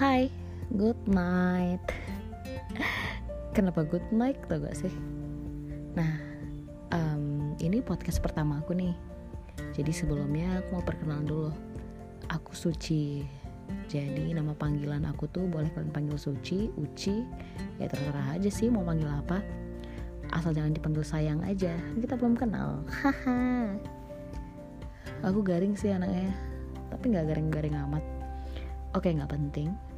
Hai, good night. Kenapa good night tau gak sih? Nah, um, ini podcast pertama aku nih. Jadi sebelumnya aku mau perkenalan dulu. Aku Suci. Jadi nama panggilan aku tuh boleh kalian panggil Suci, Uci, ya terserah aja sih mau panggil apa. Asal jangan dipanggil sayang aja, kita belum kenal. Haha. aku garing sih anaknya, tapi nggak garing-garing amat. Oke nggak penting.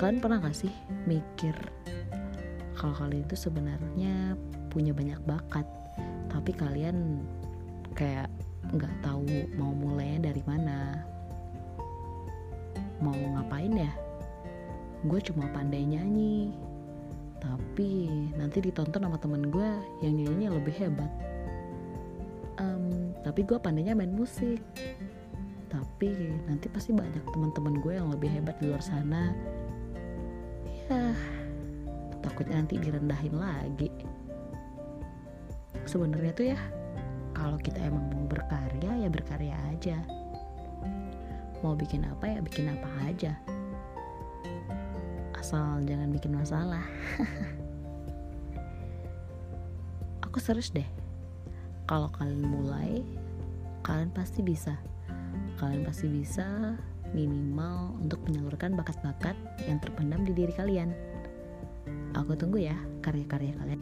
Kalian pernah gak sih mikir kalau kalian itu sebenarnya punya banyak bakat, tapi kalian kayak nggak tahu mau mulainya dari mana, mau ngapain ya? Gue cuma pandai nyanyi, tapi nanti ditonton sama temen gue yang nyanyinya lebih hebat. Um, tapi gue pandainya main musik, tapi nanti pasti banyak teman-teman gue yang lebih hebat di luar sana. Ya, takutnya nanti direndahin lagi. Sebenarnya tuh ya, kalau kita emang mau berkarya ya berkarya aja. Mau bikin apa ya bikin apa aja. Asal jangan bikin masalah. Aku serius deh. Kalau kalian mulai kalian pasti bisa. Kalian pasti bisa minimal untuk menyalurkan bakat-bakat yang terpendam di diri kalian. Aku tunggu ya karya-karya kalian